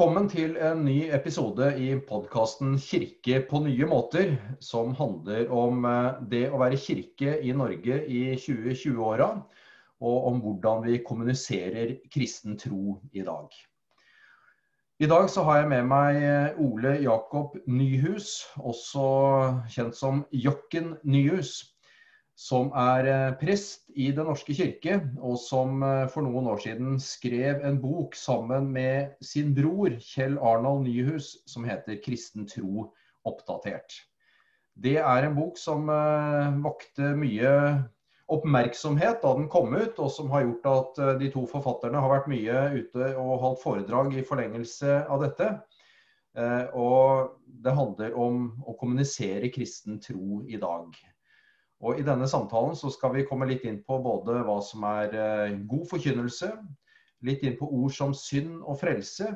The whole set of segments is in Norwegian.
Velkommen til en ny episode i podkasten 'Kirke på nye måter', som handler om eh, det å være kirke i Norge i 2020-åra, og om hvordan vi kommuniserer kristen tro i dag. I dag så har jeg med meg eh, Ole Jakob Nyhus, også kjent som Jokken Nyhus som er eh, prest i Den norske kirke, og som eh, for noen år siden skrev en bok sammen med sin bror Kjell Arnold Nyhus som heter 'Kristen tro oppdatert'. Det er en bok som uh, vakte mye oppmerksomhet da den kom ut, og som har gjort at de to forfatterne har vært mye ute og holdt foredrag i forlengelse av dette. Og det handler om å kommunisere kristen tro i dag. Og I denne samtalen så skal vi komme litt inn på både hva som er eh, god forkynnelse, litt inn på ord som synd og frelse,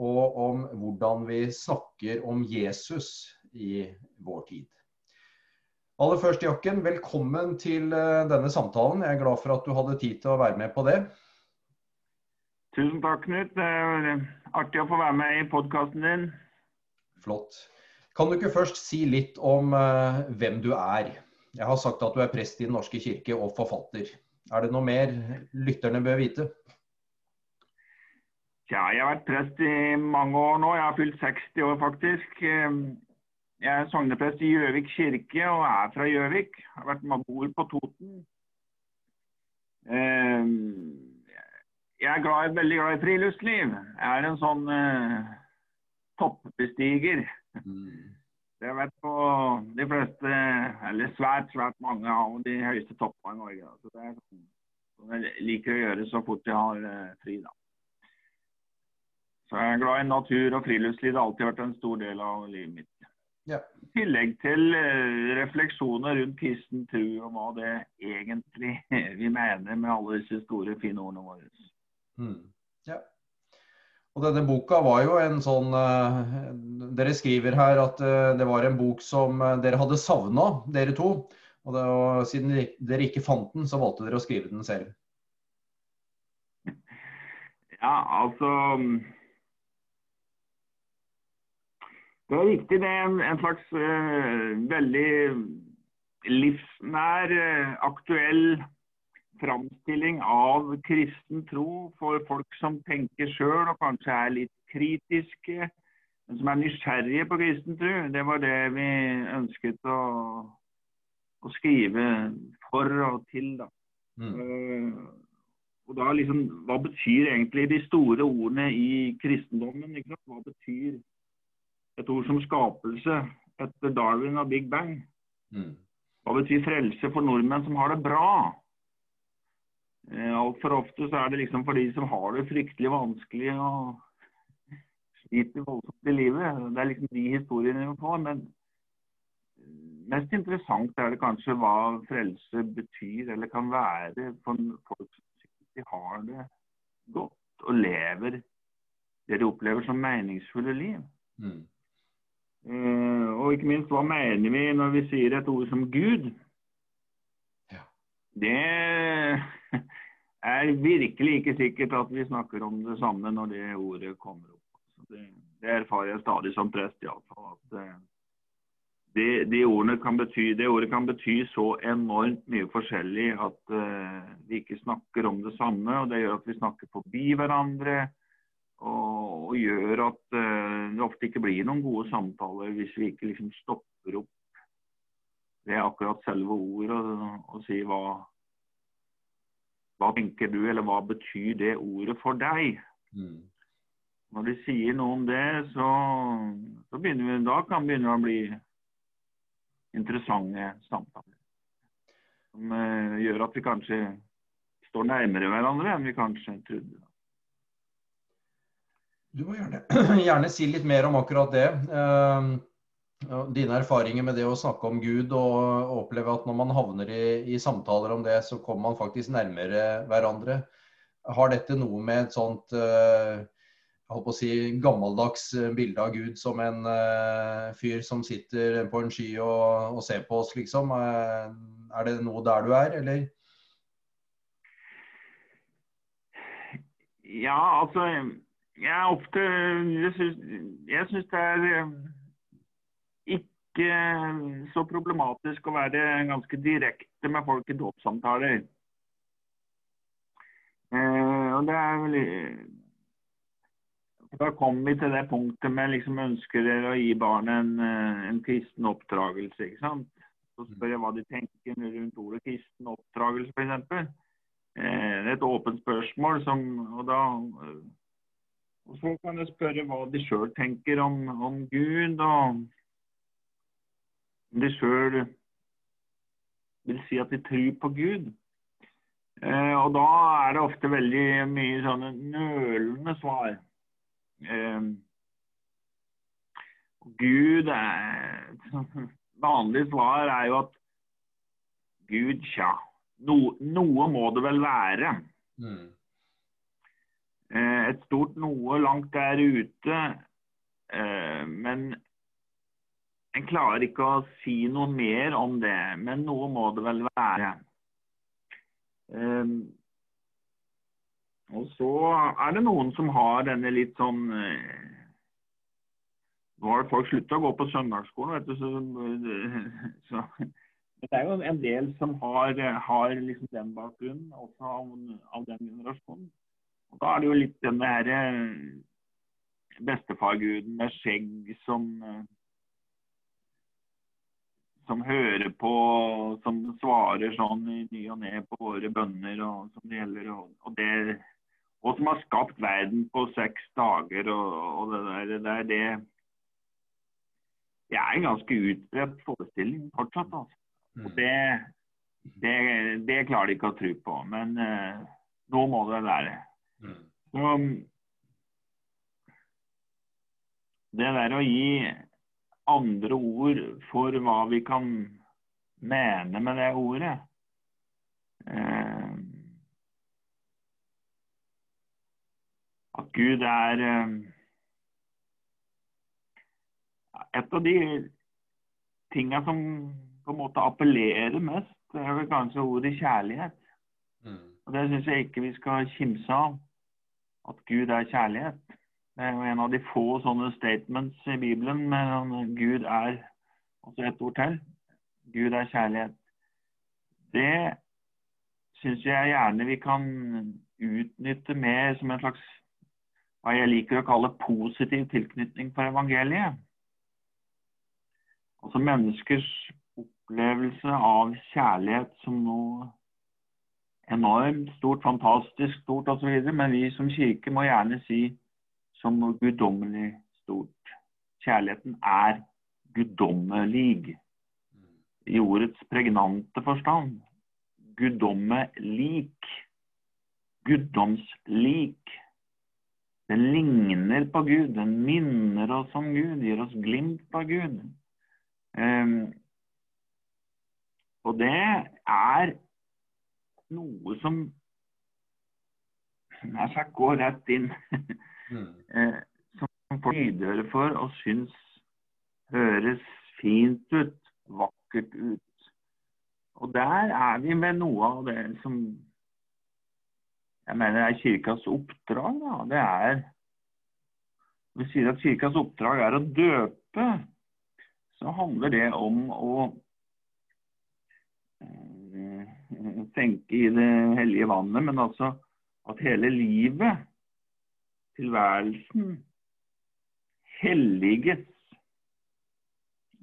og om hvordan vi snakker om Jesus i vår tid. Aller først, Jakken, velkommen til eh, denne samtalen. Jeg er glad for at du hadde tid til å være med på det. Tusen takk, Knut. Det er artig å få være med i podkasten din. Flott. Kan du ikke først si litt om hvem du er? Jeg har sagt at du er prest i Den norske kirke og forfatter. Er det noe mer lytterne bør vite? Ja, jeg har vært prest i mange år nå. Jeg har fylt 60 år, faktisk. Jeg er sogneprest i Gjøvik kirke og er fra Gjøvik. Har vært bor på Toten. Jeg er glad, veldig glad i friluftsliv. Jeg er en sånn uh, toppbestiger. Mm. Har vært på de fleste, eller svært, svært mange av de høyeste toppene i Norge. Så det er sånn jeg liker å gjøre så fort jeg har eh, fri. da. Så jeg er glad i natur og friluftsliv. Det har alltid vært en stor del av livet mitt. Ja. I tillegg til uh, refleksjoner rundt kristen tro og hva det egentlig vi mener med alle disse store, fine ordene våre. Mm. Og denne boka var jo en sånn uh, Dere skriver her at uh, det var en bok som uh, dere hadde savna, dere to. Og, det, og, siden dere ikke fant den, så valgte dere å skrive den selv. Ja, altså Det er riktig. Det er en slags veldig livsnær, aktuell framstilling av kristen tro for folk som tenker sjøl og kanskje er litt kritiske, men som er nysgjerrige på kristen tro. Det var det vi ønsket å, å skrive for og til. da. Mm. Uh, og da liksom, Hva betyr egentlig de store ordene i kristendommen? Hva betyr et ord som skapelse etter Darwin og Big Bang? Mm. Hva betyr frelse for nordmenn som har det bra? Eh, Altfor ofte så er det liksom for de som har det fryktelig vanskelig og sliter voldsomt i livet. Det er liksom de historiene vi får. Men mest interessant er det kanskje hva frelse betyr eller kan være for folk som har det godt og lever det de opplever som meningsfulle liv. Mm. Uh, og ikke minst, hva mener vi når vi sier et ord som Gud? Det er virkelig ikke sikkert at vi snakker om det samme når det ordet kommer opp. Det, det, erfarer jeg stadig som prest, iallfall. At eh, det, de kan bety, det, ordet kan bety så enormt mye forskjellig at uh, vi ikke snakker om det samme. og Det gjør at vi snakker forbi hverandre. Og, og gjør at uh, det ofte ikke blir noen gode samtaler hvis vi ikke liksom stopper opp ved akkurat selve ordet og, og sier hva, hva tenker du, eller hva betyr det ordet for deg? Mm. Når de sier noe om det, så, så vi, da kan det begynne å bli interessante samtaler. Som uh, gjør at vi kanskje står nærmere hverandre enn vi kanskje trodde. Du må gjerne, gjerne si litt mer om akkurat det. Uh, Dine erfaringer med det å snakke om Gud og oppleve at når man havner i, i, samtaler om det, så kommer man faktisk nærmere hverandre. Har dette noe med et sånt uh, jeg på å si, gammeldags eh, bilde av Gud som en uh, fyr som sitter på en sky og, og ser på oss, liksom? Er det noe der du er, eller? Ja, altså jeg er ofte Jeg syns, det er eh, ikke så problematisk å være ganske direkte med folk i dåpssamtaler. Eh, og det er vel Da kommer vi til det punktet med liksom ønsker dere å gi barnet en, eh, en kristen oppdragelse. ikke sant? Så spør jeg hva de tenker rundt ordet kristen oppdragelse, f.eks. Eh, det er et åpent spørsmål som og da og så kan jeg spørre hva de sjøl tenker om, om, Gud, og de sjøl vil si at de tror på Gud. Eh, og da er det ofte veldig mye sånne nølende svar. Eh, Gud er Vanlig svar er jo at Gud, tja. No, noe må det vel være. Mm. Eh, et stort noe langt der ute. Eh, men en klarer ikke å si noe mer om det. Men noe må det vel være. Um, og så er det noen som har denne litt sånn Nå har folk slutta å gå på søndagsskolen, vet du. Så, så, det er jo en del som har, har liksom den bakgrunnen, også av, av den generasjonen. Og Da er det jo litt den der eh, bestefarguden med skjegg som eh, som hører på, som svarer sånn i ny og ne på våre bønner og som det gjelder. Og, og, det, og som har skapt verden på seks dager og, og det der. Det, der, det, det er en ganske utbredt forestilling fortsatt. altså. Og mm. det, det, det klarer de ikke å tro på. Men uh, nå må det være. Så, det der å gi andre ord for hva vi kan mene med det ordet eh, At Gud er eh, Et av de tinga som på en måte appellerer mest, det er vel kanskje ordet kjærlighet. Mm. Og Det syns jeg ikke vi skal kimse av at Gud er kjærlighet. Det er jo en av de få sånne statements i Bibelen med Gud er altså et ord til. Gud er kjærlighet. Det syns jeg gjerne vi kan utnytte mer som en slags hva jeg liker å kalle positiv tilknytning for evangeliet. Altså menneskers opplevelse av kjærlighet som noe enormt stort, fantastisk stort osv. Men vi som kirke må gjerne si som noe guddommelig stort. Kjærligheten er guddommelig i ordets pregnante forstand. Guddommelik. Guddomslik. Den ligner på Gud, den minner oss om Gud, gir oss glimt av Gud. Um, og det er noe som nær sagt går rett inn. mm. Eh, som folk lydhøre for og syns høres fint ut, vakkert ut. Og der er vi med noe av det som jeg mener er kirkas oppdrag. Da. Det er Vi sier at kirkas oppdrag er å døpe. Så handler det om å tenke i det hellige vannet, men altså at hele livet, tilværelsen, helliges.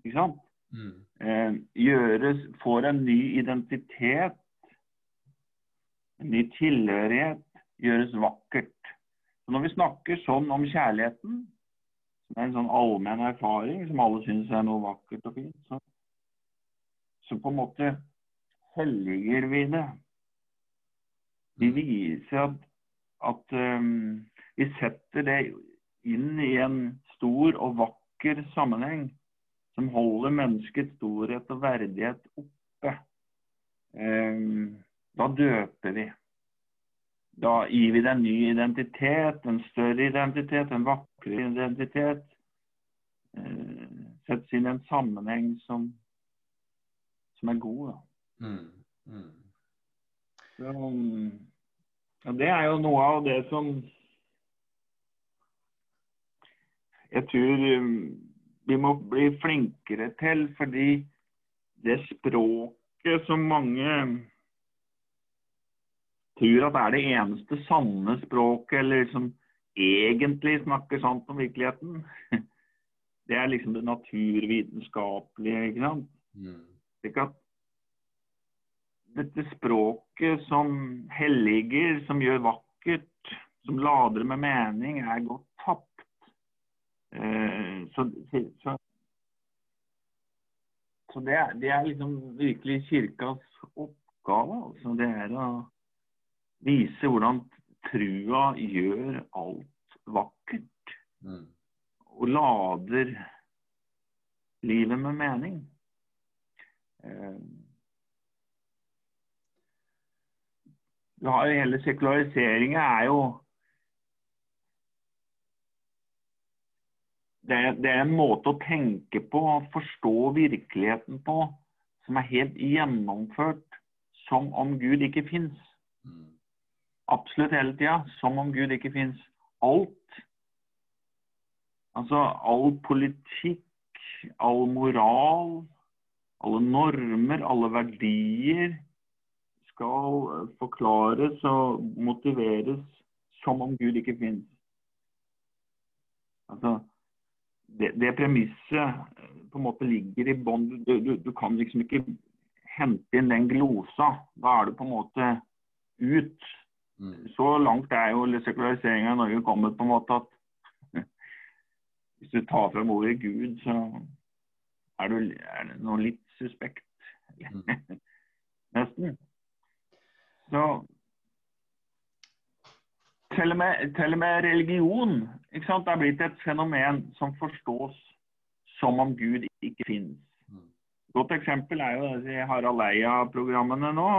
Ikke sant? Mm. Eh, gjøres, får en ny identitet, en ny tilhørighet, gjøres vakkert. Så når vi snakker sånn om kjærligheten, som er en sånn allmenn erfaring som alle syns er noe vakkert og fint, så, så på en måte helliger vi det. Vi viser at, at um, vi setter det inn i en stor og vakker sammenheng som holder menneskets storhet og verdighet oppe. Um, da døper vi. Da gir vi det en ny identitet, en større identitet, en vakrere identitet. Uh, settes inn i en sammenheng som, som er god. Mm. Mm. Så, ja, det er jo noe av det som jeg tror um, vi må bli flinkere til, fordi det språket som mange tror at er det eneste sanne språket, eller som egentlig snakker sant om virkeligheten, det er liksom det naturvitenskapelige. ikke sant? Mm. Slik at dette språket som helliger, som gjør vakkert, som lader med mening, er gått tapt. Eh, så, så, så det, er, det, er, liksom virkelig kirkas oppgave. Altså. Det er å vise hvordan trua gjør alt vakkert. Mm. Og lader livet med mening. Eh, du har jo hele sekulariseringa er jo det det er, en måte å tenke på, forstå virkeligheten på, som er helt gjennomført som om Gud ikke fins. Mm. Absolutt hele tida. Som om Gud ikke fins. Alt. Altså all politikk, all moral, alle normer, alle verdier skal forklares og motiveres som om Gud ikke finnes. Altså, det, det premisset på en måte ligger i bånn. Du, du, du, kan liksom ikke hente inn den glosa. Da er du på en måte ut. Mm. Så langt er jo sekulariseringa i Norge kommet på en måte at hvis du tar frem ordet Gud, så er, du, er det noe litt suspekt. Mm. Nesten. Så til og, med, til og med religion ikke sant, er blitt et fenomen som forstås som om Gud ikke finnes. Et Godt eksempel er jo Harald Eia-programmene nå,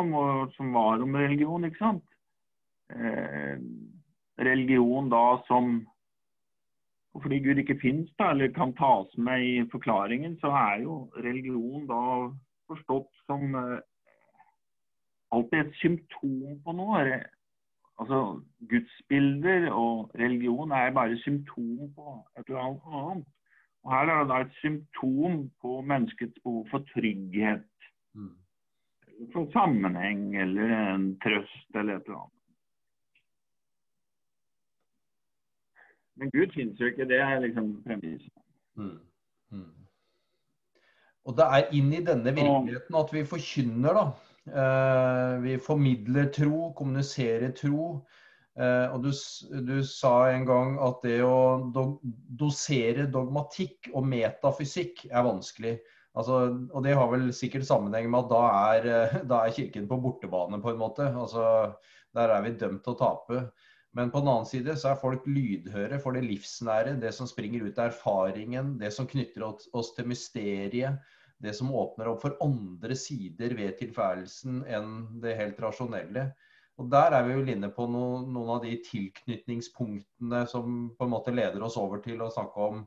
som var om religion. ikke sant? Eh, religion da som Fordi Gud ikke finnes, da, eller kan tas med i forklaringen, så er jo religion da forstått som eh, alltid et symptom på noe. Altså, Gudsbilder og religion er bare symptom på et eller annet. annet. Og Her er det da et symptom på menneskets behov for trygghet. Mm. For sammenheng eller en trøst eller et eller annet. Men Gud finnes jo ikke. Det er liksom premisset. Mm. Mm. Og det er inn i denne virkeligheten at vi forkynner, da. Eh, vi formidler tro, kommuniserer tro. Eh, og du, du, sa en gang at det å dosere dogmatikk og metafysikk er vanskelig. Altså, og det har vel sikkert sammenheng med at da er, eh, da er Kirken på bortebane, på en måte. Altså, der er vi dømt til å tape. Men på den annen side så er folk lydhøre for det livsnære, det som springer ut av erfaringen, det som knytter oss til mysteriet, det som åpner opp for andre sider ved tilværelsen enn det helt rasjonelle. Og Der er vi jo inne på noen, noen av de tilknytningspunktene som på en måte leder oss over til å snakke om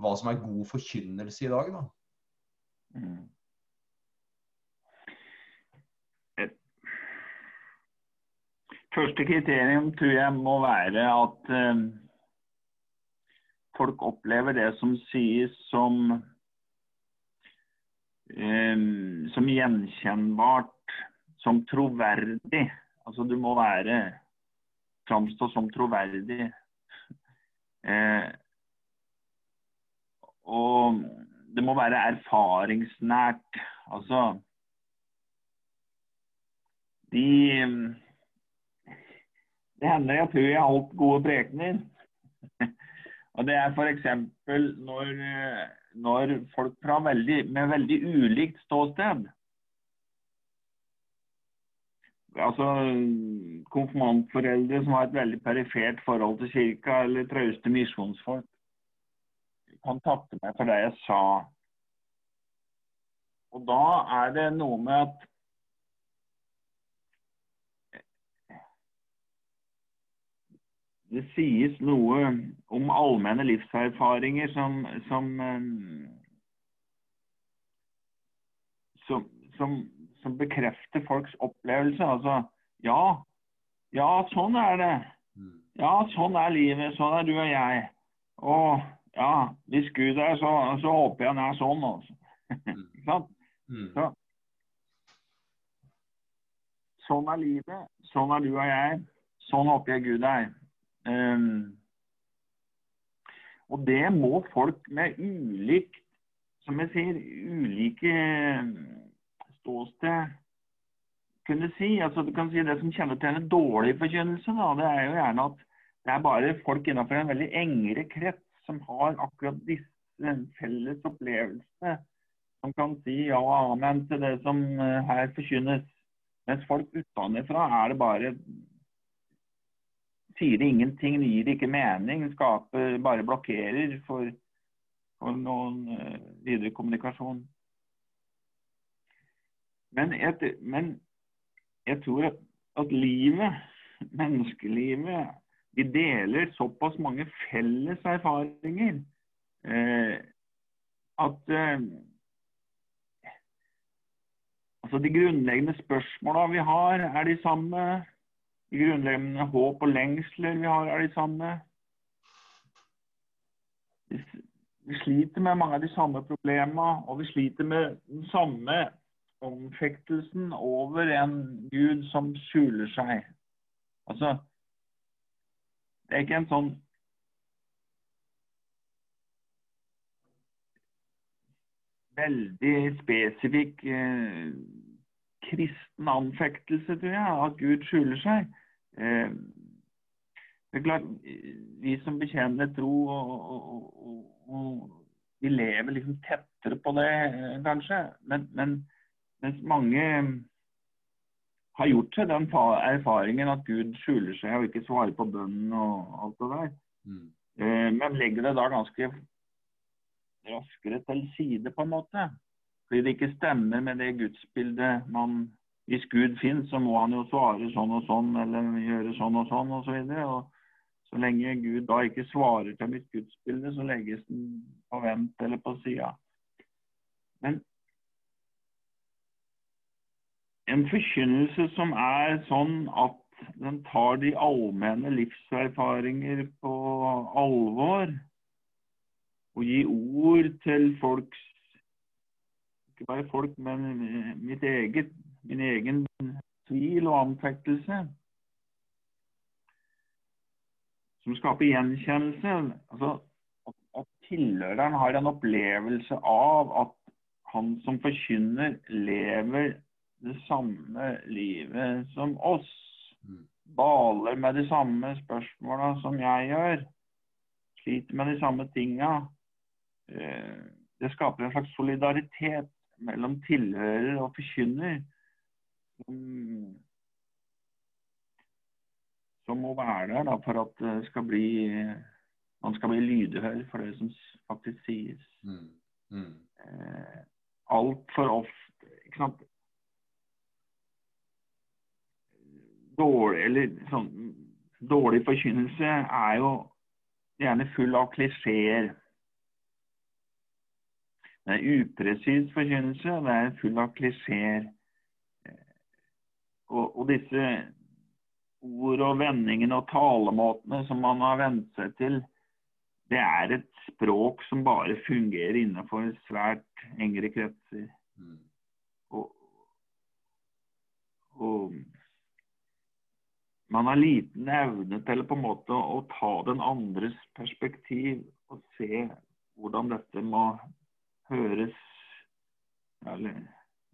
hva som er god forkynnelse i dag. da. Mm. Første kriterium tror jeg må være at eh, folk opplever det som sies som um, som gjenkjennbart, som troverdig. Altså du må være framstå som troverdig. Eh, og det må være erfaringsnært. Altså De Det hender jeg tror jeg har holdt gode prekener. og det er f.eks. når når folk fra veldig, med veldig ulikt ståsted Altså konfirmantforeldre som har et veldig perifert forhold til kirka, eller trauste misjonsfolk, kontakter meg for det jeg sa. Og da er det noe med at det sies noe om allmenne livserfaringer som som, eh, som, som, som bekrefter folks opplevelse. Altså ja, ja, sånn er det. Mm. Ja, sånn er livet. Sånn er du og jeg. Og Ja, hvis Gud er så, så håper jeg han er sånn, altså. Ikke sant? Mm. Så. Sånn er livet. Sånn er du og jeg. Sånn håper jeg Gud er. Um, og det må folk med ulikt, som jeg sier, ulike eh, ståsted kunne si. Altså, du kan si Det som kjennetegner dårlig forkynnelse, da, det er jo gjerne at det er bare folk innenfor en veldig engere krets som har akkurat disse felles opplevelsene, som kan si ja og amen til det som eh, her forkynnes. Mens folk utenfra er det bare Sier det ingenting, gir det ikke mening, skaper bare blokkerer for, for noen uh, videre kommunikasjon. Men jeg, men jeg tror at, at livet, menneskelivet, vi deler såpass mange felles erfaringer uh, at uh, altså De grunnleggende spørsmåla vi har, er de samme. De grunnleggende håp og lengsler vi har, er de samme. Vi sliter med mange av de samme problemene, og vi sliter med den samme omfektelsen over en Gud som skjuler seg. Altså, det er ikke en sånn veldig spesifikk eh, kristen anfektelse, tror jeg, at Gud skjuler seg. Eh, det er klart, Vi som bekjenner tro, og, og, og, vi lever liksom tettere på det, eh, kanskje. Men, men mens mange har gjort seg den erfaringen at Gud skjuler seg og ikke svarer på bønnen og alt det der. Mm. Eh, men legger det da ganske raskere til side, på en måte. Fordi det ikke stemmer med det gudsbildet man Hvis Gud finnes, så må han jo svare sånn og sånn, eller gjøre sånn og sånn, osv. Og, så og så lenge Gud da ikke svarer til mitt gudsbilde, så legges den på vent eller på sida. Men en forkynnelse som er sånn at den tar de allmenne livserfaringer på alvor, og gir ord til folks ikke bare folk, men mitt eget, min egen tvil og anfektelse. Som skaper gjenkjennelse. Altså, at, at tilhøreren har en opplevelse av at han som forkynner, lever det samme livet som oss. Mm. Baler med de samme spørsmåla som jeg gjør. Sliter med de samme tinga. Eh, det skaper en slags solidaritet mellom tilhører og forkynner som, som, må være der da, for at det skal bli, man skal bli lydhør for det som faktisk sies. Mm. Mm. Eh, Altfor ofte ikke sant? Dårlig, eller, sånn, dårlig forkynnelse er jo gjerne full av klisjeer. Det er upresis forkynnelse, og det er full av klisjeer. Og, og, disse ord og vendingene og talemåtene som man har vent seg til, det er et språk som bare fungerer innenfor svært engere kretser. Mm. Og, og, man har liten evne til på en måte å ta den andres perspektiv og se hvordan dette må høres eller,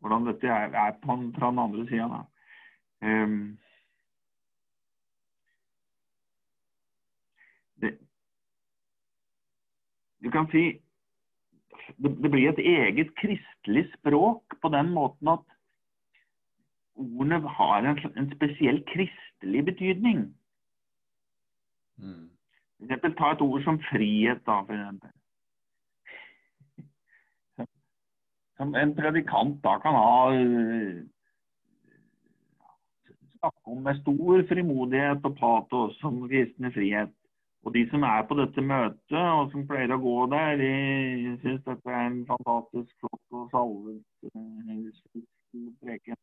Hvordan dette er, er på, fra den andre sida. Um, det, du kan si det, det, blir et eget kristelig språk på den måten at ordene har en, en spesiell kristelig betydning. Mm. For eksempel, ta et ord som frihet. da, for eksempel. som en predikant da kan ha snakke om med stor frimodighet og patos om kristne frihet. Og de som er på dette møtet, og som pleier å gå der, de syns dette er en fantastisk flott og salvet eh, preken.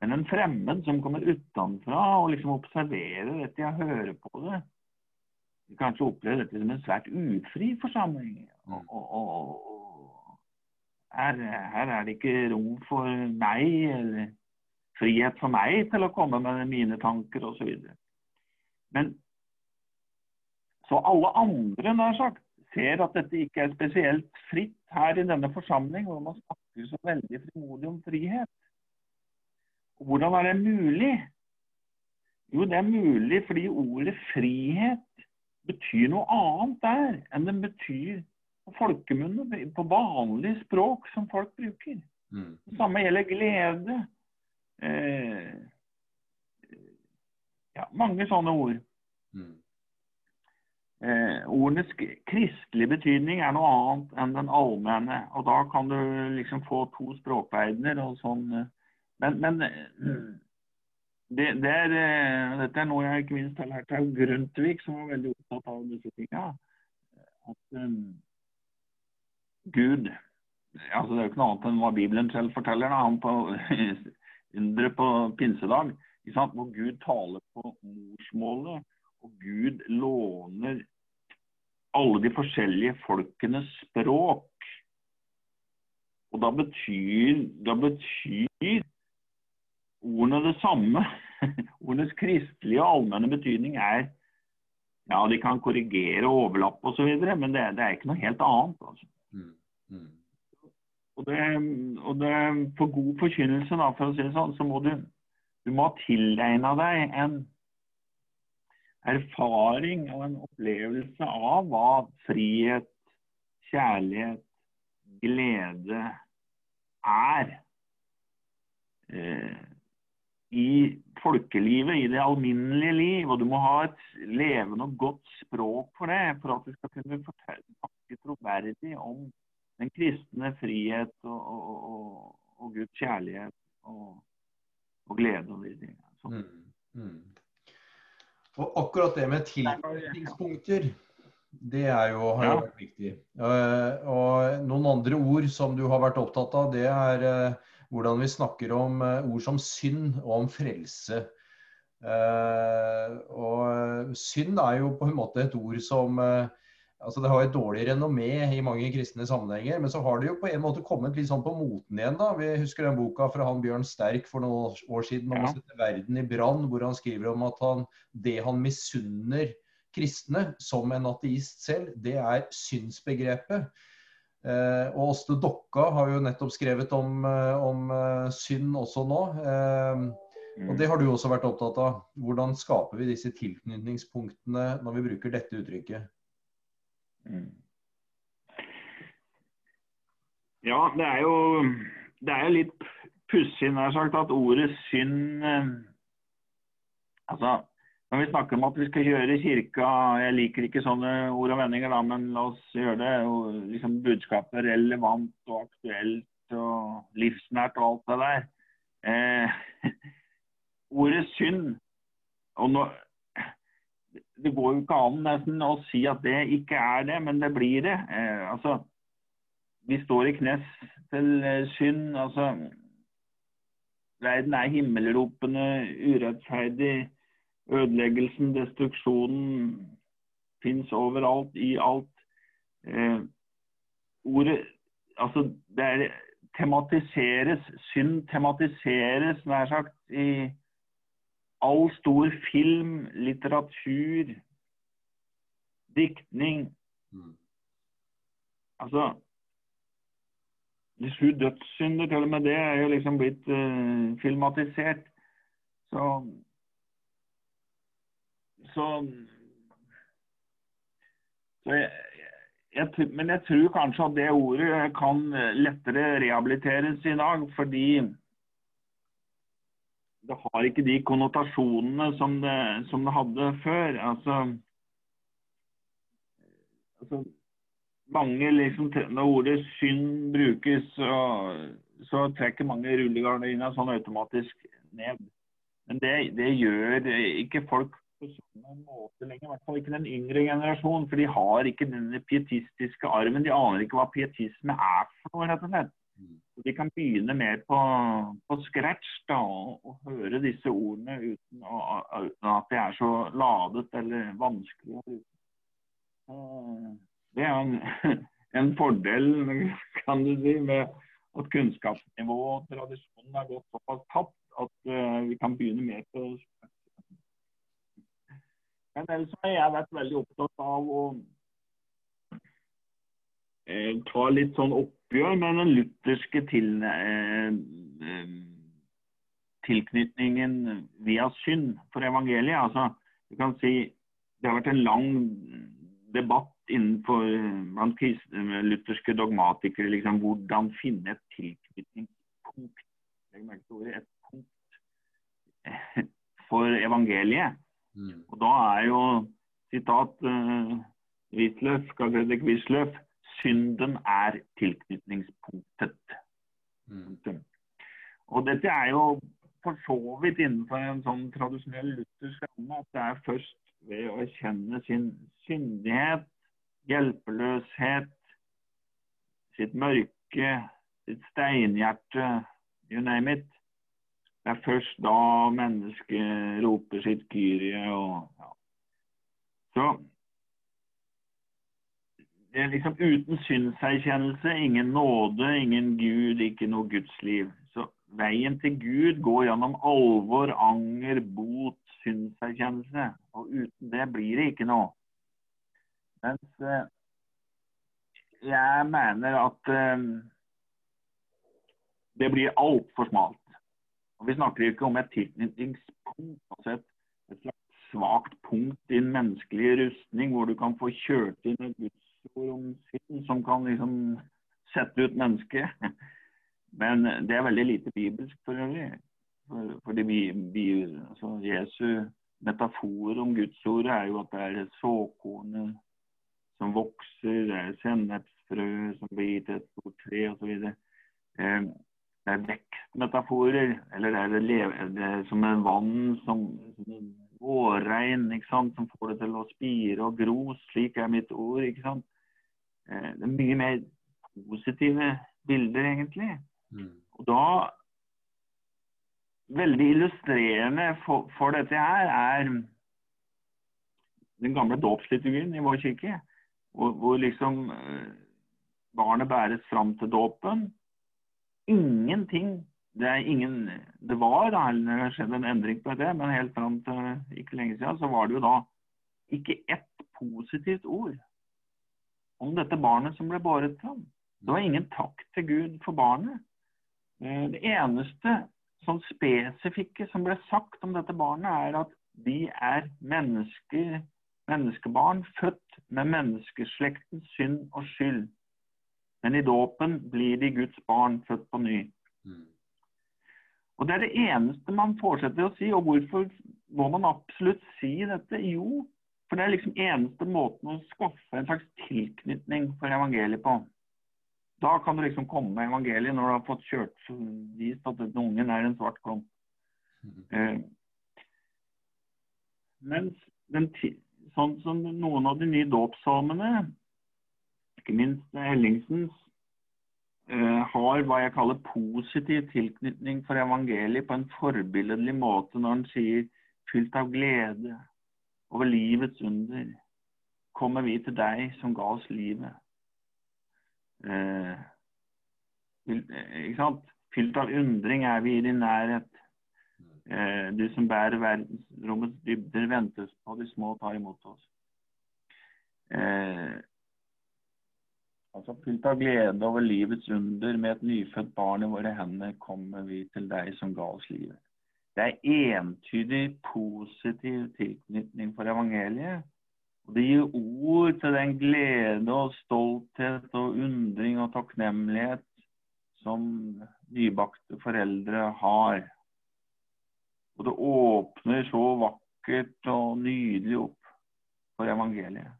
Men en fremmed som kommer utenfra og liksom observerer dette, jeg hører på det, kanskje opplever dette som en svært ufri forsamling. Mm. Og, og, og her, her, er det ikke rom for meg, eller frihet for meg til å komme med mine tanker osv. Men så alle andre, nær sagt, ser at dette ikke er spesielt fritt her i denne forsamling, hvor man snakker så veldig frimodig om frihet. Og hvordan er det mulig? Jo, det er mulig fordi ordet frihet betyr noe annet der enn det betyr på folkemunne, på vanlig språk som folk bruker. Mm. Det samme gjelder glede. Eh, ja, mange sånne ord. Mm. Eh, ordenes kristelige betydning er noe annet enn den allmenne. Og da kan du liksom få to språkverdener og sånn. Eh, men, men mm, det, det er, eh, dette er noe jeg ikke minst har lært av Grundtvig, som var veldig opptatt av disse tingene. At um, Gud altså Det er jo ikke noe annet enn hva Bibelen selv forteller. Da. Han på undre på pinsedag, hvor Gud taler på morsmålet, og Gud låner alle de forskjellige folkenes språk. Og da betyr, da betyr ordene det samme. Ordenes kristelige og allmenne betydning er ja, de kan korrigere og overlappe osv., men det, det, er ikke noe helt annet. Altså. Mm. Mm. Og, det, og det, for god forkynnelse, da, for å si det sånn, så må du, du må ha tilegna deg en erfaring og en opplevelse av hva frihet, kjærlighet, glede er. Eh, i folkelivet, i det alminnelige liv. Og du må ha et levende og godt språk for det, for at du skal kunne fortelle troverdig om den kristne frihet og, og, og, og Guds kjærlighet og, glede og de tingene. Mm, mm. Og akkurat det med tilknytningspunkter, det er jo, har jo vært viktig. Uh, og noen andre ord som du har vært opptatt av, det er uh, hvordan vi snakker om uh, ord som synd og om frelse. Og synd er jo på en måte et ord som uh, altså Det har et dårlig renommé i mange kristne sammenhenger, men så har det jo på en måte kommet litt sånn på moten igjen. da. Vi husker den boka fra han Bjørn Sterk for noen år siden om ja. å sette verden i brann, hvor han skriver om at han, det han misunner kristne som en ateist selv, det er synsbegrepet. Eh, og Åste Dokka har jo nettopp skrevet om, eh, om eh, synd også nå. og Det har du også vært opptatt av. Hvordan skaper vi disse tilknytningspunktene når vi bruker dette uttrykket? Mm. Ja, det er jo, det er jo litt pussig nær sagt at ordet synd Altså, når vi snakker om at vi skal gjøre kirka Jeg liker ikke sånne ord og vendinger, da, men la oss gjøre det. liksom Budskapet relevant og aktuelt og livsnært og alt det der. Eh, ordet synd og nå, Det går jo ikke an nesten å si at det ikke er det, men det blir det. Eh, altså, vi står i knes til eh, synd. altså Verden er himmelropende, urettferdig Ødeleggelsen, destruksjonen fins overalt, i alt. Eh, ordet Altså, det er, tematiseres, synd tematiseres nær sagt i all stor film, litteratur, diktning. Mm. Altså De sju dødssynder, til og med det, er jo liksom blitt uh, filmatisert. Så så, så jeg, jeg, Men jeg tror kanskje at det ordet kan lettere rehabiliteres i dag, fordi det har ikke de konnotasjonene som det, som det hadde før. Altså, altså mange liksom, Når ordet synd brukes, så, så trekker mange rullegardina sånn automatisk ned. Men det, det, gjør ikke folk på samme måte lenger. I hvert fall ikke den yngre generasjonen. For de har ikke denne pietistiske arven. De aner ikke hva pietisme er for noe, rett og slett. De kan begynne mer på, på scratch da, og, og, høre disse ordene uten, å, uten, at de er så ladet eller vanskelig. Det er en, en fordel, kan du si, med at kunnskapsnivået og tradisjonen er gått såpass tapt at uh, vi kan begynne mer på scratch. Men ellers har jeg vært veldig opptatt av å eh, ta litt sånn oppgjør med den lutherske til, eh, eh, tilknytningen via synd for evangeliet. Altså, du kan si det har vært en lang debatt innenfor blant lutherske dogmatikere liksom, hvordan finne et tilknytningspunkt. Et punkt for evangeliet. Mm. Og da er jo sitat uh, Wisløff, Fredrik Wisløff synden er tilknytningspunktet. Mm. Og dette er jo for så vidt innenfor en sånn tradisjonell luthersk ramme at det er først ved å erkjenne sin syndighet, hjelpeløshet, sitt mørke, sitt steinhjerte, you name it. Det er først da mennesket roper sitt kyrie og ja. Så det er liksom uten synserkjennelse, ingen nåde, ingen Gud, ikke noe gudsliv. Så veien til Gud går gjennom alvor, anger, bot, synserkjennelse. Og uten det blir det ikke noe. Mens eh, jeg mener at eh, det blir altfor smalt. Og Vi snakker ikke om et tilknytningspunkt, altså et, et slags svakt punkt i en menneskelig rustning hvor du kan få kjørt inn et gudsord om synd som kan liksom sette ut mennesket. Men det er veldig lite bibelsk for øvrig. For, fordi vi, vi, altså Jesu metafor om gudsordet er jo at det er såkornet som vokser, det er sennepsfrø som blir til et stort tre osv. Eh, det er vekstmetaforer. Eller det er, det, det er som en vann som, som en vårregn som får det til å spire og gro. Slik er mitt ord. ikke sant? Eh, det er mye mer positive bilder, egentlig. Mm. Og da Veldig illustrerende for, for, dette her er den gamle dåpsliturgien i vår kirke. Hvor, hvor liksom eh, barnet bæres fram til dåpen ingenting det, er ingen, det var da eller det skjedde en endring på det, men helt fram til ikke lenge siden så var det jo da ikke ett positivt ord om dette barnet som ble båret fram. Det var ingen takk til Gud for barnet. Eh, det eneste sånn spesifikke som ble sagt om dette barnet, er at de er mennesker, menneskebarn født med menneskeslektens synd og skyld. Men i dåpen blir de Guds barn født på ny. Mm. Og Det er det eneste man fortsetter å si. Og hvorfor må man absolutt si dette? Jo, for det er liksom eneste måten å skaffe en slags tilknytning for evangeliet på. Da kan du liksom komme med evangeliet når du har fått kjørt vist at denne ungen er en svart klump. Mm. Eh, mens den, sånn som noen av de nye dåpssalmene ikke minst Hellingsens, eh, har hva jeg kaller positiv tilknytning for evangeliet på en forbilledlig måte når han sier fylt av glede over livets under, kommer vi til deg som ga oss livet. Eh, ikke sant? Fylt av undring er vi i din nærhet. Eh, du som bærer verdensrommets dybder, ventes på de små, tar imot oss. Eh, Altså Fylt av glede over livets under, med et nyfødt barn i våre hender, kommer vi til deg som ga oss livet. Det er entydig positiv tilknytning for evangeliet. Og det gir ord til den glede og stolthet og undring og takknemlighet som nybakte foreldre har. Og det åpner så vakkert og nydelig opp for evangeliet.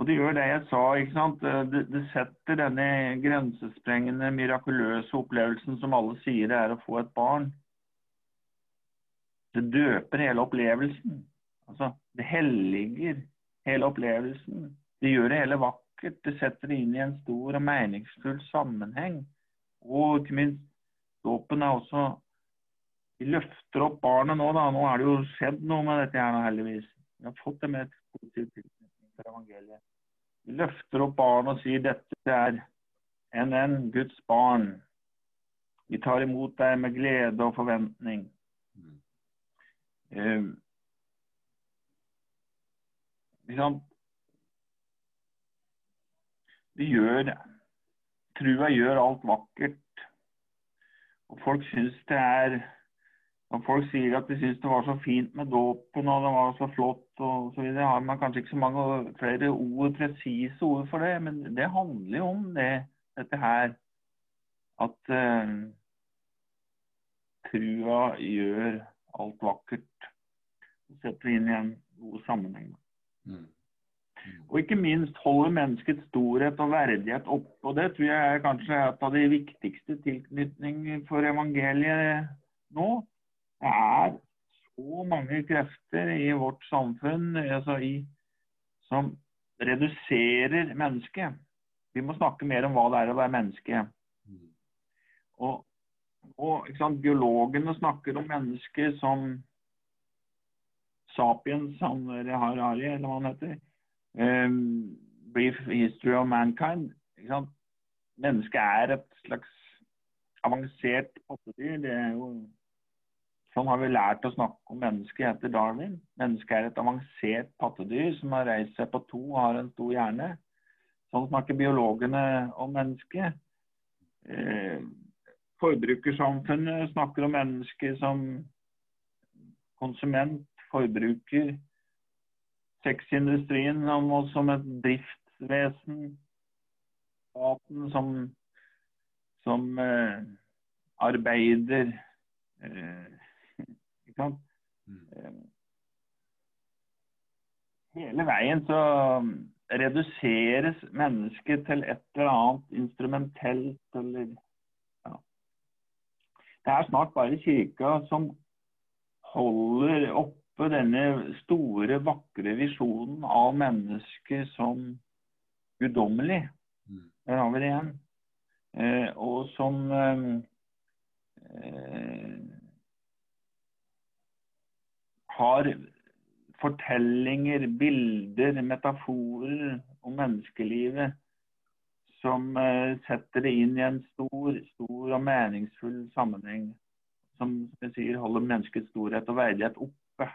Og det gjør det jeg sa. ikke sant? Det, det, setter denne grensesprengende, mirakuløse opplevelsen som alle sier det er å få et barn. Det døper hele opplevelsen. Altså, det helliger hele opplevelsen. Det gjør det hele vakkert. Det setter det inn i en stor og meningsfull sammenheng. Og ikke minst, dåpen er også Vi løfter opp barnet nå, da. Nå er det jo skjedd noe med dette her, heldigvis. Vi har fått det med et positivt tilknytning til evangeliet. Vi løfter opp barn og sier dette er NN, Guds barn. Vi tar imot deg med glede og forventning. Mm. Eh, vi gjør det. Trua gjør alt vakkert. Og folk syns det er Når folk sier at de syns det var så fint med dåpen og det var så flott og så videre, har man kanskje ikke så mange flere ord, presise ord for det, men det handler jo om det, dette her. At eh, trua gjør alt vakkert. Så setter vi inn i en god sammenheng. Mm. Og ikke minst holder menneskets storhet og verdighet oppe. Og det tror jeg er kanskje et av de viktigste tilknytninger for evangeliet nå. Det er så mange krefter i vårt samfunn altså i, som reduserer mennesket. Vi må snakke mer om hva det er å være menneske. Og, og Biologene snakker om mennesket som sapiens, han Harari, eller hva han heter. Um, brief History of Mankind. Mennesket er et slags avansert pattedyr. Det er jo Sånn har vi lært å snakke om mennesket etter Darwin. Mennesket er et avansert pattedyr som har reist seg på to og har en stor hjerne. Sånn snakker biologene om mennesket. Eh, forbrukersamfunnet snakker om mennesket som konsument, forbruker sexindustrien som et driftsvesen. Staten som, som eh, arbeider eh? Mm. Eh, hele veien så reduseres mennesket til et eller annet instrumentelt eller ja. Det er snart bare kirka som holder oppe denne store, vakre visjonen av mennesket som guddommelig. Mm. Der har vi det igjen. Eh, og som eh, eh, har fortellinger, bilder, metaforer om menneskelivet som eh, setter det inn i en stor, stor og meningsfull sammenheng. Som jeg sier, holder menneskets storhet og verdighet oppe.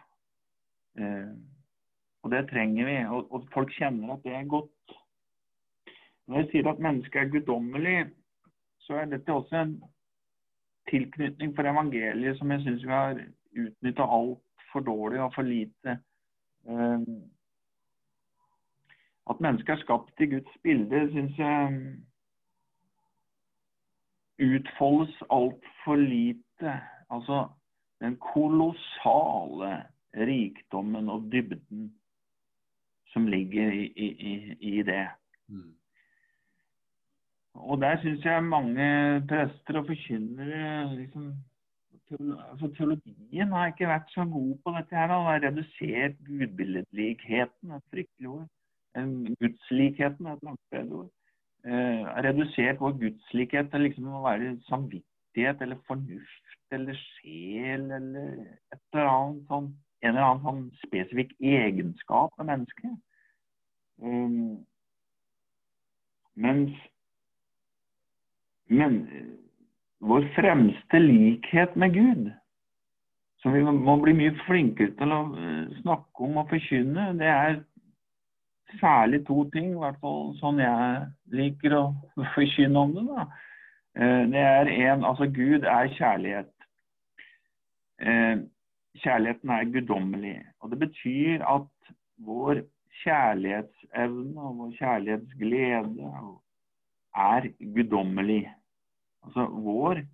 Eh, og det trenger vi. Og, og, folk kjenner at det er godt. Når jeg sier at mennesket er guddommelig, så er dette også en tilknytning for evangeliet som jeg syns vi har utnytta altfor dårlig og for lite. Eh, at mennesket er skapt i Guds bilde, syns jeg utfoldes altfor lite. Altså den kolossale rikdommen og dybden som ligger i, i, i det. Mm. Og der syns jeg mange prester og forkynnere liksom, altså Teologien har ikke vært så god på dette. her. Den har redusert gudbilledligheten, et fryktelig ord. Gudslikheten er et bedre ord. Eh, redusert vår gudslikhet til liksom å være samvittighet eller fornuft eller sjel eller et eller annet sånn en eller annen sånn spesifikk egenskap ved mennesket. Um, mens men vår fremste likhet med Gud, som vi må bli mye flinkere til å eh, snakke om og forkynne, det er særlig to ting, i hvert fall sånn jeg liker å forkynne om det. da. Eh, det er en, altså Gud er kjærlighet. Eh, kjærligheten er guddommelig. Og det betyr at vår kjærlighetsevne og vår kjærlighetsglede er guddommelig. Altså vår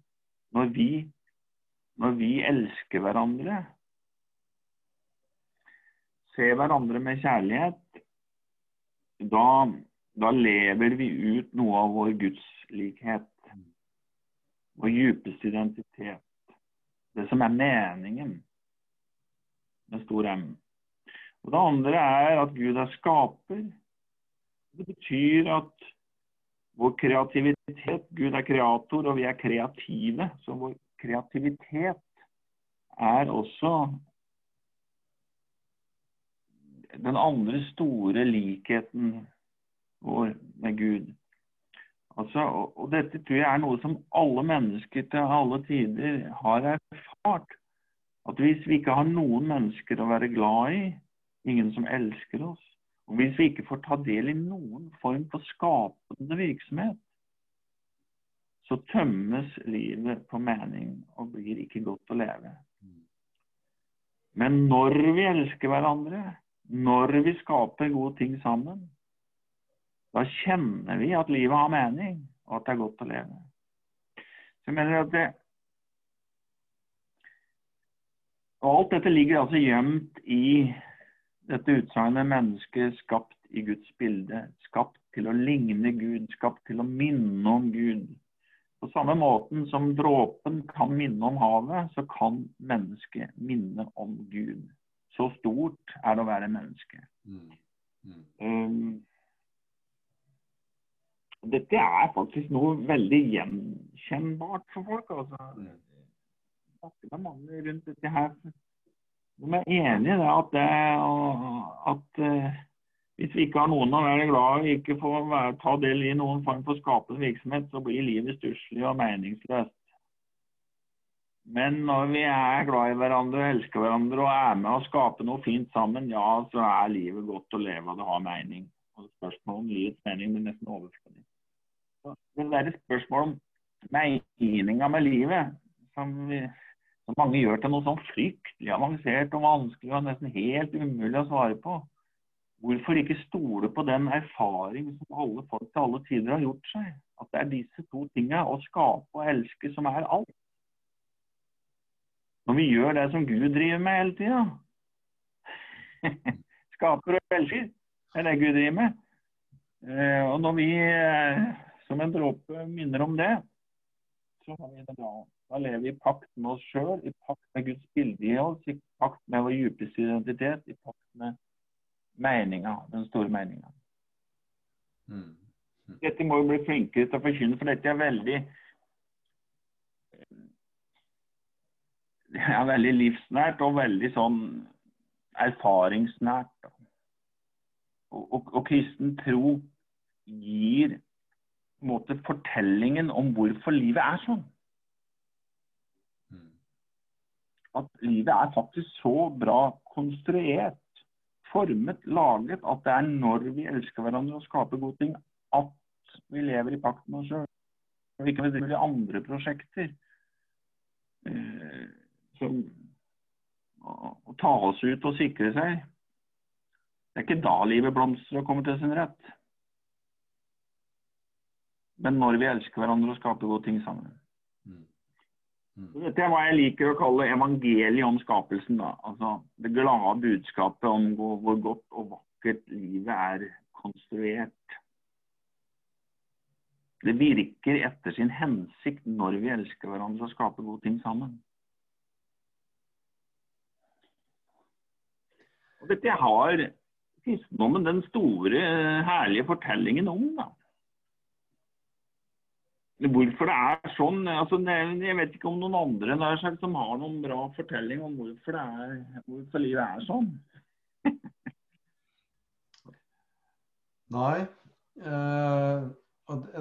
når vi, når vi elsker hverandre, ser hverandre med kjærlighet, da, da lever vi ut noe av vår gudslikhet. Vår djupeste identitet. Det som er meningen med stor M. Og Det andre er at Gud er skaper. Det betyr at vår kreativitet Gud er kreator, og vi er kreative. Så vår kreativitet er også den andre store likheten vår med Gud. Altså, og, dette tror jeg er noe som alle mennesker til alle tider har erfart. At hvis vi ikke har noen mennesker å være glad i, ingen som elsker oss, og hvis vi ikke får ta del i noen form for skapende virksomhet, så tømmes livet på mening og blir ikke godt å leve. Men når vi elsker hverandre, når vi skaper gode ting sammen, da kjenner vi at livet har mening, og at det er godt å leve. Så jeg mener at det, og Alt dette ligger altså gjemt i dette utsagnet 'menneske skapt i Guds bilde'. Skapt til å ligne Gud, skapt til å minne om Gud. På samme måten som dråpen kan minne om havet, så kan mennesket minne om Gud. Så stort er det å være menneske. Mm. Mm. Um, dette er faktisk noe veldig gjenkjennbart for folk. altså. snakker med mange rundt dette her. De er enig i det at, det, at uh, hvis vi ikke har noen å være glad i, ikke får være, ta del i noen form for skapende virksomhet, så blir livet stusslig og meningsløst. Men når vi er glad i hverandre, elsker hverandre og er med å skape noe fint sammen, ja, så er livet godt å leve og det har mening. Og Spørsmålet om livets mening blir nesten overflødig det der spørsmålet om meninga med livet, som, vi, som, mange gjør til noe sånn fryktelig avansert og vanskelig og nesten helt umulig å svare på. Hvorfor ikke stole på den erfaring som alle folk til alle tider har gjort seg? At det er disse to tinga, å skape og elske, som er alt. Når vi gjør det som Gud driver med hele tida. Skaper og elsker, er det Gud driver med. Eh, og når vi eh, som en dråpe minner om det, så har vi det bra. Da lever vi i pakt med oss sjøl, i pakt med Guds bilde i oss, i pakt med vår dypeste identitet, i pakt med meninga, den store meninga. Mm. Mm. Dette må vi bli flinkere til å forkynne, for dette er veldig det er veldig livsnært og veldig sånn erfaringsnært. Og, og, og kristen tro gir måte fortellingen om hvorfor livet er sånn. Mm. At livet er faktisk så bra konstruert, formet, laget, at det er når vi elsker hverandre og skaper gode ting, at vi lever i pakt med oss sjøl. Vi kan med andre prosjekter eh, som å ta oss ut og sikre seg. Det er ikke da livet blomstrer og kommer til sin rett men når vi elsker hverandre og skaper gode ting sammen. Mm. Dette er hva jeg liker å kalle evangeliet om skapelsen. Da. Altså, det glade budskapet om hvor godt og vakkert livet er konstruert. Det virker etter sin hensikt når vi elsker hverandre og skaper gode ting sammen. Og dette har kristendommen den store, herlige fortellingen om. da hvorfor det er sånn altså, Jeg vet ikke om noen andre der, som har noen bra fortelling om hvorfor, er, hvorfor livet er sånn. Nei. Eh,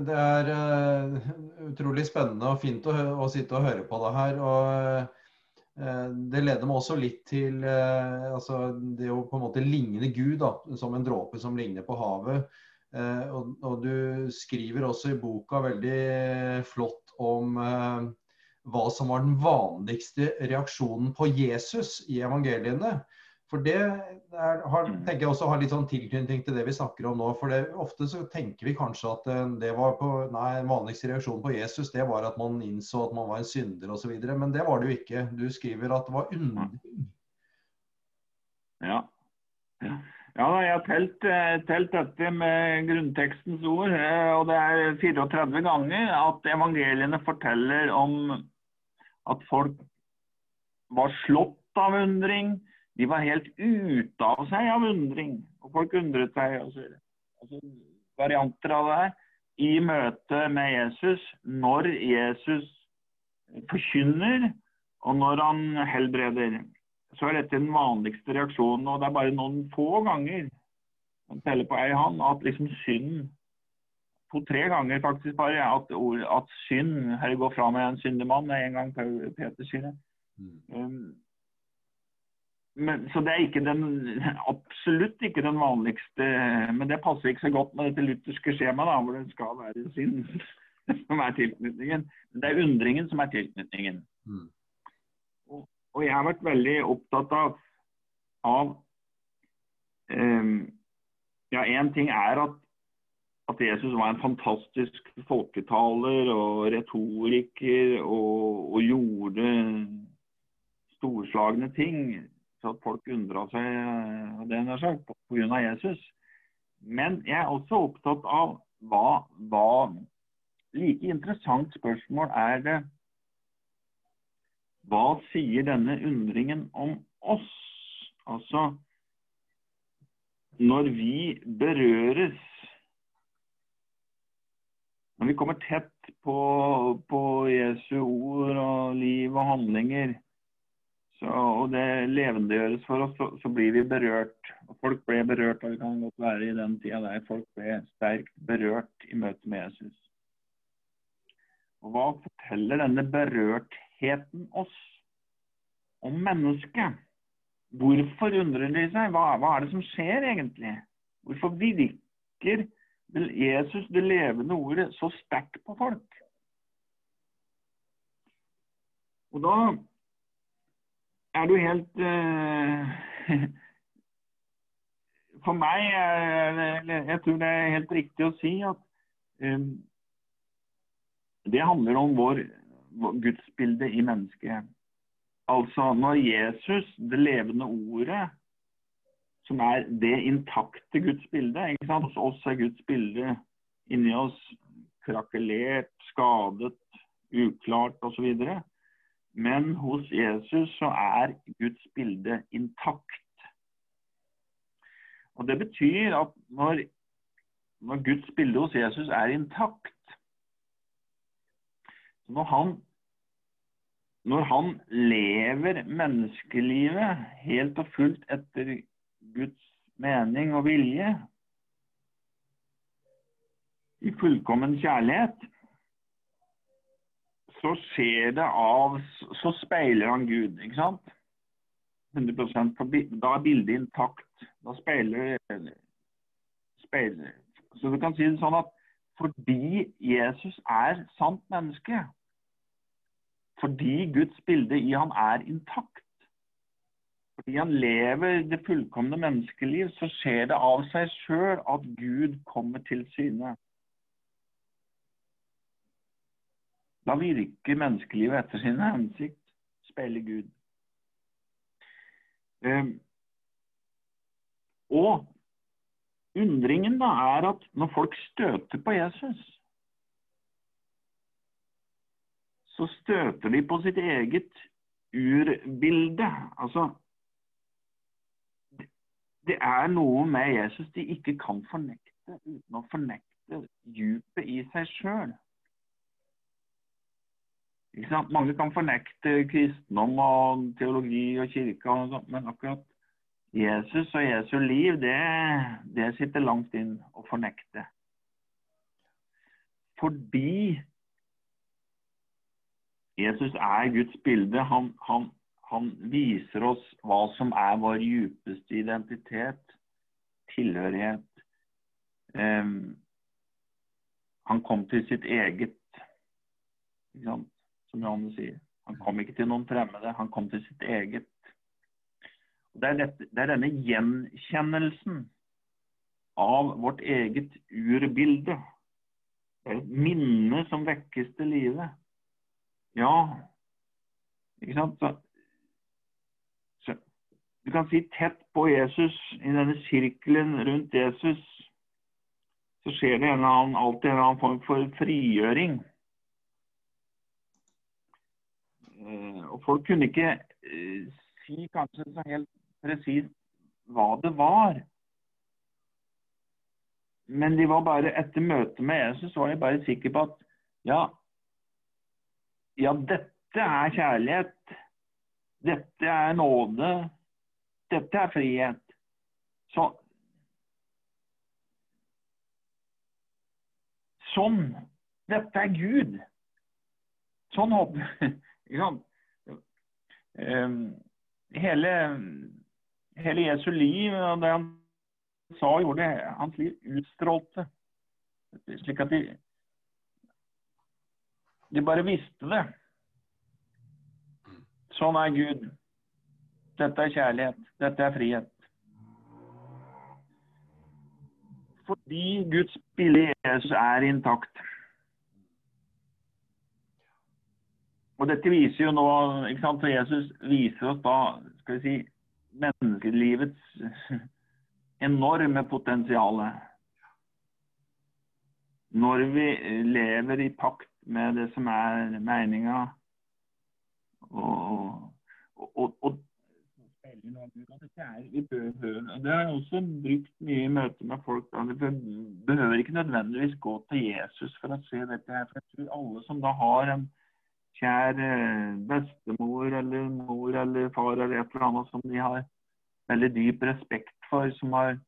det er eh, utrolig spennende og fint å, sitte og høre på det her. og eh, Det leder meg også litt til altså, det å på en måte ligne Gud da, som en dråpe som ligner på havet. Eh, og, og, du skriver også i boka veldig flott om eh, hva som var den vanligste reaksjonen på Jesus i evangeliene. For det er, har, mm. tenker jeg også har litt sånn tilknytning til det vi snakker om nå. For det, ofte så tenker vi kanskje at eh, det var på, nei, den vanligste reaksjonen på Jesus det var at man innså at man var en synder osv. Men det var det jo ikke. Du skriver at det var undring. Ja. ja. Ja, jeg har telt, eh, telt, dette med grunntekstens ord. Eh, og det er 34 ganger at evangeliene forteller om at folk var slått av undring. De var helt ute av seg av undring. Og folk undret seg. Altså, varianter av det her. I møte med Jesus, når Jesus forkynner, og når han helbreder. Så er dette den vanligste reaksjonen. Og det er bare noen få ganger man teller på ei hand at liksom synd To-tre ganger faktisk bare at, ord, at synd Her går fra med en syndemann. Er en gang Peter sier det. Mm. Um, men, så det er ikke den, absolutt ikke den vanligste Men det passer ikke så godt med dette lutherske skjemaet, hvor det skal være synd som er tilknytningen. Men det er undringen som er tilknytningen. Mm. Og, jeg har vært veldig opptatt av, av um, Ja, én ting er at, at Jesus var en fantastisk folketaler og retoriker og, og gjorde storslagne ting så at folk undra seg av det har sagt, pga. Jesus. Men jeg er også opptatt av hva, hva Like interessant spørsmål er det Hva sier denne undringen om oss? Altså Når vi berøres Når vi kommer tett på, på Jesu ord og liv og handlinger, så, og det levendegjøres for oss, så, så, blir vi berørt. Og folk ble berørt, og det kan godt være i den tida der folk ble sterkt berørt i møte med Jesus. Og Hva forteller denne berørtheten oss om mennesket? Hvorfor undrer de seg? Hva, hva er det som skjer egentlig? Hvorfor virker Jesus, det levende ordet, så sterkt på folk? Og da er du helt uh, For meg jeg tror det er helt riktig å si at um, det handler om vår, vår gudsbilde i mennesket. Altså når Jesus, det levende ordet, som er det intakte Guds bilde ikke? Hos oss er Guds bilde inni oss krakelert, skadet, uklart osv. Men hos Jesus så er Guds bilde intakt. Og Det betyr at når, når Guds bilde hos Jesus er intakt Når han, når han lever menneskelivet helt og fullt etter Guds mening og vilje, i fullkommen kjærlighet, så skjer det av Så speiler han Gud, ikke sant? 100% Da er bildet intakt. Da speiler, speiler Så du kan si det sånn at fordi Jesus er sant menneske, fordi Guds bilde i ham er intakt, fordi han lever det fullkomne menneskeliv, så skjer det av seg sjøl at Gud kommer til syne. Da virker menneskelivet etter sin hensikt, speiler Gud. Um, og undringen da er at når folk støter på Jesus, så støter de på sitt eget urbilde. Altså Det er noe med Jesus de ikke kan fornekte uten å fornekte dypet i seg sjøl. Mange kan fornekte kristendom og teologi og kirka, og sånt, men akkurat Jesus og Jesu liv, det, det sitter langt inn å fornekte. Fordi Jesus er Guds bilde. Han, han, han viser oss hva som er vår djupeste identitet, tilhørighet. Um, han kom til sitt eget. Som Johanne sier. Han kom ikke til noen fremmede, han kom til sitt eget. Det er, dette, det er denne gjenkjennelsen av vårt eget urbilde. Det er et minne som vekkes til live. Ja, ikke sant? Så, så, du kan si tett på Jesus, i denne sirkelen rundt Jesus, så skjer det en annen, alltid en annen form for frigjøring. Eh, og folk kunne ikke eh, si kanskje så helt presist hva det var. Men de var bare etter møtet med Jesus var de bare sikre på at ja, ja, dette er kjærlighet. Dette er nåde. Dette er frihet. Så, sånn. Dette er Gud. Sånn håper um, hele, hele Jesu liv og det han sa og gjorde, hans liv utstrålte. Slik at de, de bare visste det. Sånn er Gud. Dette er kjærlighet. Dette er frihet. Fordi Guds i Jesus er intakt. Og dette viser jo nå ikke sant, For Jesus viser oss da skal vi si, menneskelivets enorme potensial. Når vi lever i pakt med det som er meninga og, og, det har jeg også brukt mye i møte med folk. Da. Vi behøver ikke nødvendigvis gå til Jesus for å se dette. her, for jeg tror Alle som da har en kjær eh, bestemor eller mor eller far eller et eller annet som de har veldig dyp respekt for, som har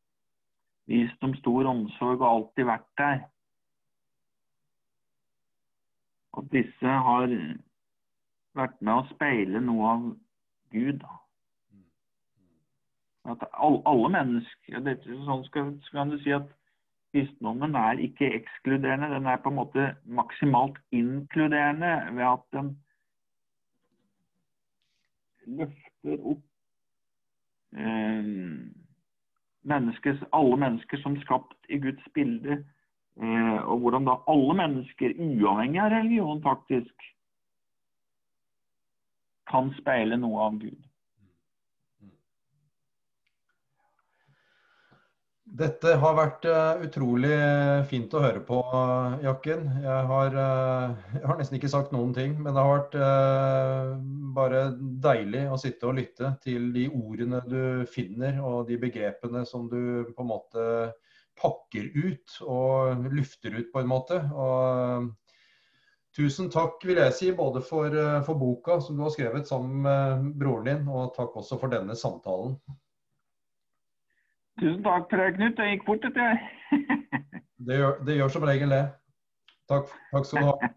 vist om stor omsorg og alltid vært der. Og disse har vært med å speile noe av Gud. At alle mennesker det, Sånn skal, skal du si at kristendommen er ikke ekskluderende, den er på en måte maksimalt inkluderende ved at den løfter opp eh, menneskes, alle mennesker som skapt i Guds bilde. Eh, og hvordan da alle mennesker, uavhengig av religion, faktisk, kan speile noe av Gud. Dette har vært uh, utrolig fint å høre på, Jakken. Jeg har, uh, jeg har, nesten ikke sagt noen ting, men det har vært bare deilig å sitte og lytte til de ordene du finner og de begrepene som du på en måte pakker ut og lufter ut på en måte. Og Tusen takk vil jeg si, både for, eh, for, boka som du har skrevet sammen med broren din, og takk også for denne samtalen. Tusen takk for det, Knut. Det gikk fort, dette. det, gjør, det gjør som regel det. Takk, takk skal du ha.